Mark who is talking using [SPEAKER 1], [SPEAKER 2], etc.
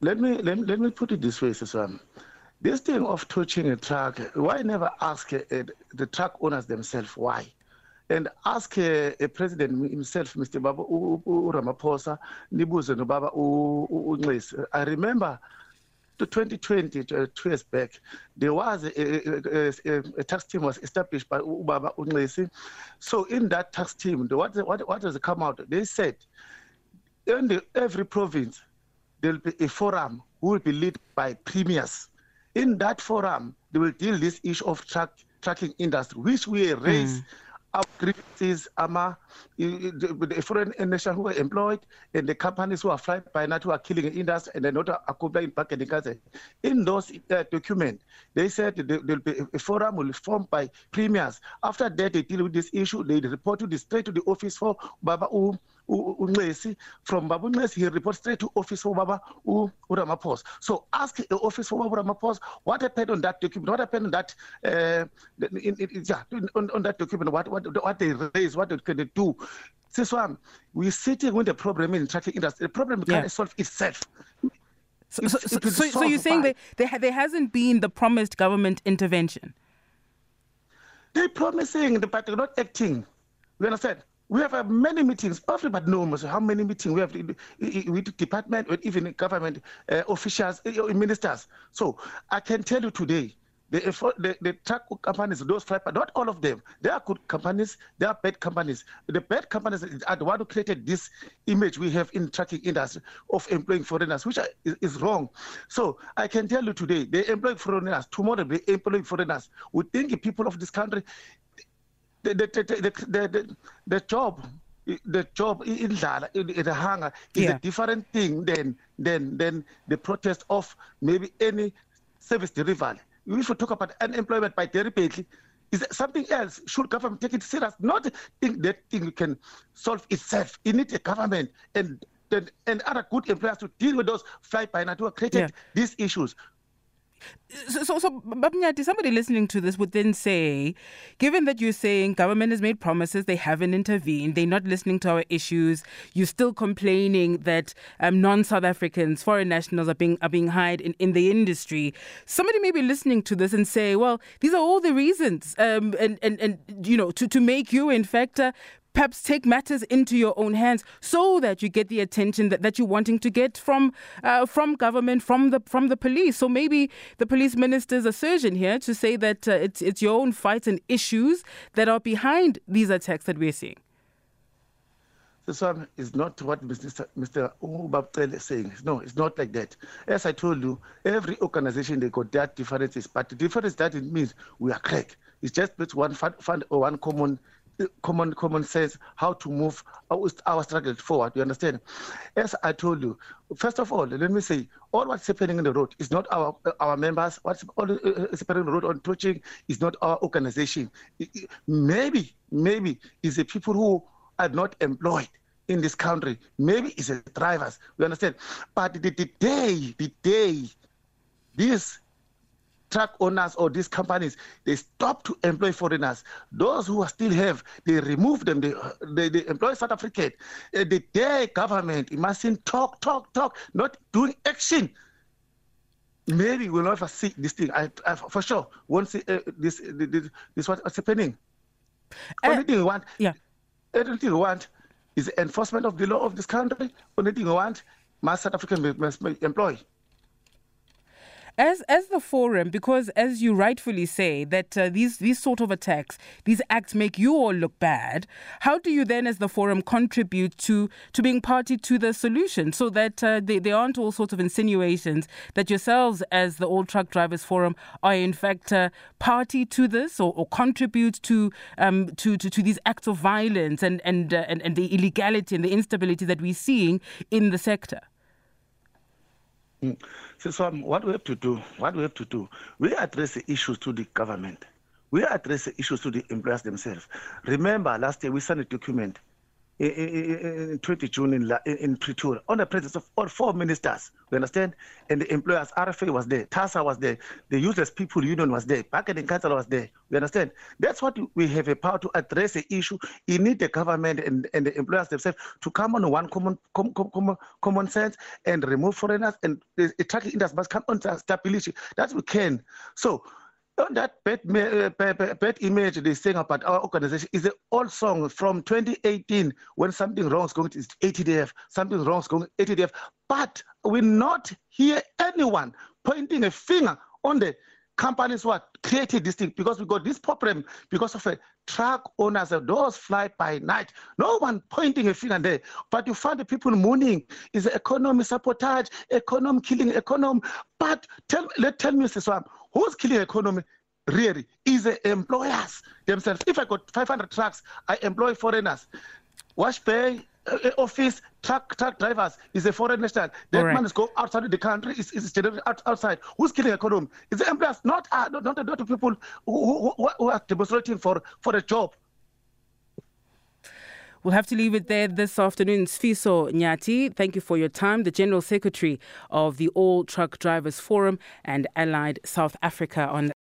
[SPEAKER 1] let me let me, let me put it this way, Siswam. This thing of touching a truck, why never ask uh, the truck owners themselves why? and ask uh, a president himself mr baba uramaphosa nibuze nobaba unxesi i remember to 2020 uh, two years back there was a, a, a, a tax team was established by ubaba unxesi so in that tax team what, what, what has come out they said in the, every province there will be a forum who will be led by premiers in that forum they will deal this issue of truck trucking industry which we raise mm our grievances ama the foreign nations who are employed and the companies who are flying by night who are killing the industry and they're not accompanying back in the country. In those uh, documents, they said there will be a forum will be formed by premiers. After that, they deal with this issue. They report to the straight to the office for Baba U. Unesi from Babu Unesi, he reports straight to office for Baba Uramapos. So ask the office for Baba Uramapos what happened on that document, what happened on that, uh, in, in, yeah, on, on that document, what, what, what they raised, what they can do. This one, we're sitting with the problem in the trucking industry. The problem yeah. can't solve itself.
[SPEAKER 2] So, so, so, so, so you're saying that there, there hasn't been the promised government intervention?
[SPEAKER 1] They're promising, but they're not acting. You understand? We have uh, many meetings. Everybody knows how many meetings we have with department, with even government uh, officials, uh, ministers. So I can tell you today, the, the, the truck companies, those five, not all of them. They are good companies. They are bad companies. The bad companies are the one who created this image we have in trucking industry of employing foreigners, which is, is wrong. So I can tell you today, they employ foreigners. Tomorrow they employ foreigners. We think people of this country, the the the the, the, the job the job in the hunger is yeah. a different thing than than than the protest of maybe any service delivery. We should talk about unemployment by deliberately. Is something else? Should government take it serious? Not think that thing can solve itself. It needs a government and and other good employers to deal with those fly by night who created yeah. these issues.
[SPEAKER 2] So, so, so Babnyati, somebody listening to this would then say, given that you're saying government has made promises, they haven't intervened, they're not listening to our issues, you're still complaining that um, non-South Africans, foreign nationals are being are being hired in, in the industry. Somebody may be listening to this and say, well, these are all the reasons, um, and, and, and you know, to, to make you, in fact, uh, perhaps take matters into your own hands so that you get the attention that, that you're wanting to get from uh, from government, from the from the police. So maybe the police minister's assertion here to say that uh, it's it's your own fights and issues that are behind these attacks that we're seeing.
[SPEAKER 1] This one is not what Mr. Mr. Ubabtel is saying. No, it's not like that. As I told you, every organization they got their differences, but the difference that it means we are crack. It's just one fund, fund or one common common common sense how to move our, our struggle forward. You understand? As I told you, first of all, let me say, all what's happening in the road is not our our members. What's all uh, happening in the road on touching is not our organization. Maybe, maybe it's the people who are not employed in this country. Maybe it's the drivers. You understand? But the, the day, the day, this truck owners or these companies, they stop to employ foreigners. Those who still have, they remove them, they, they, they employ South African. Uh, the day government mustn't talk, talk, talk, not doing action. Maybe we'll never see this thing. I, I for sure won't see uh, this, this, this what's happening. Uh, Only thing we want, yeah. Everything we want is enforcement of the law of this country. Only thing we want, must South African must employ
[SPEAKER 2] as as the forum, because as you rightfully say that uh, these these sort of attacks, these acts make you all look bad. How do you then, as the forum, contribute to to being party to the solution, so that uh, they, there aren't all sorts of insinuations that yourselves, as the All Truck Drivers Forum, are in fact uh, party to this or, or contribute to, um, to to to these acts of violence and and, uh, and and the illegality and the instability that we're seeing in the sector.
[SPEAKER 1] Mm. So, what we have to do, what we have to do, we address the issues to the government. We address the issues to the employers themselves. Remember, last year we signed a document in, in 20 June in, in Pretoria on the presence of all four ministers. You understand? And the employers, RFA was there, TASA was there, the Useless People Union was there, Marketing Council was there. You understand? That's what we have a power to address the issue. You need the government and, and the employers themselves to come on one common com, common, common sense and remove foreigners and the tracking industry must come on stability. That we can. So on that bad, uh, bad, bad image they saying about our organization is an old song from 2018 when something wrong is going to ATDF, something wrong is going to ATDF. But we not hear anyone pointing a finger on the companies what created this thing because we got this problem because of a truck owners those fly by night. No one pointing a finger there. But you find the people mooning is economy sabotage economy killing economy. But tell let tell me this one who's killing economy? Really is the employers themselves. If i got 500 trucks i employ foreigners. Wash bay office truck truck drivers is a foreign national. That right. man is go outside the country. Is is generated out, outside. Who's killing economy? Is the employers not uh, not, not, not the people who, who, who are demonstrating for for a job.
[SPEAKER 2] We'll have to leave it there this afternoon. Sfiso Nyati, thank you for your time. The General Secretary of the All Truck Drivers Forum and Allied South Africa on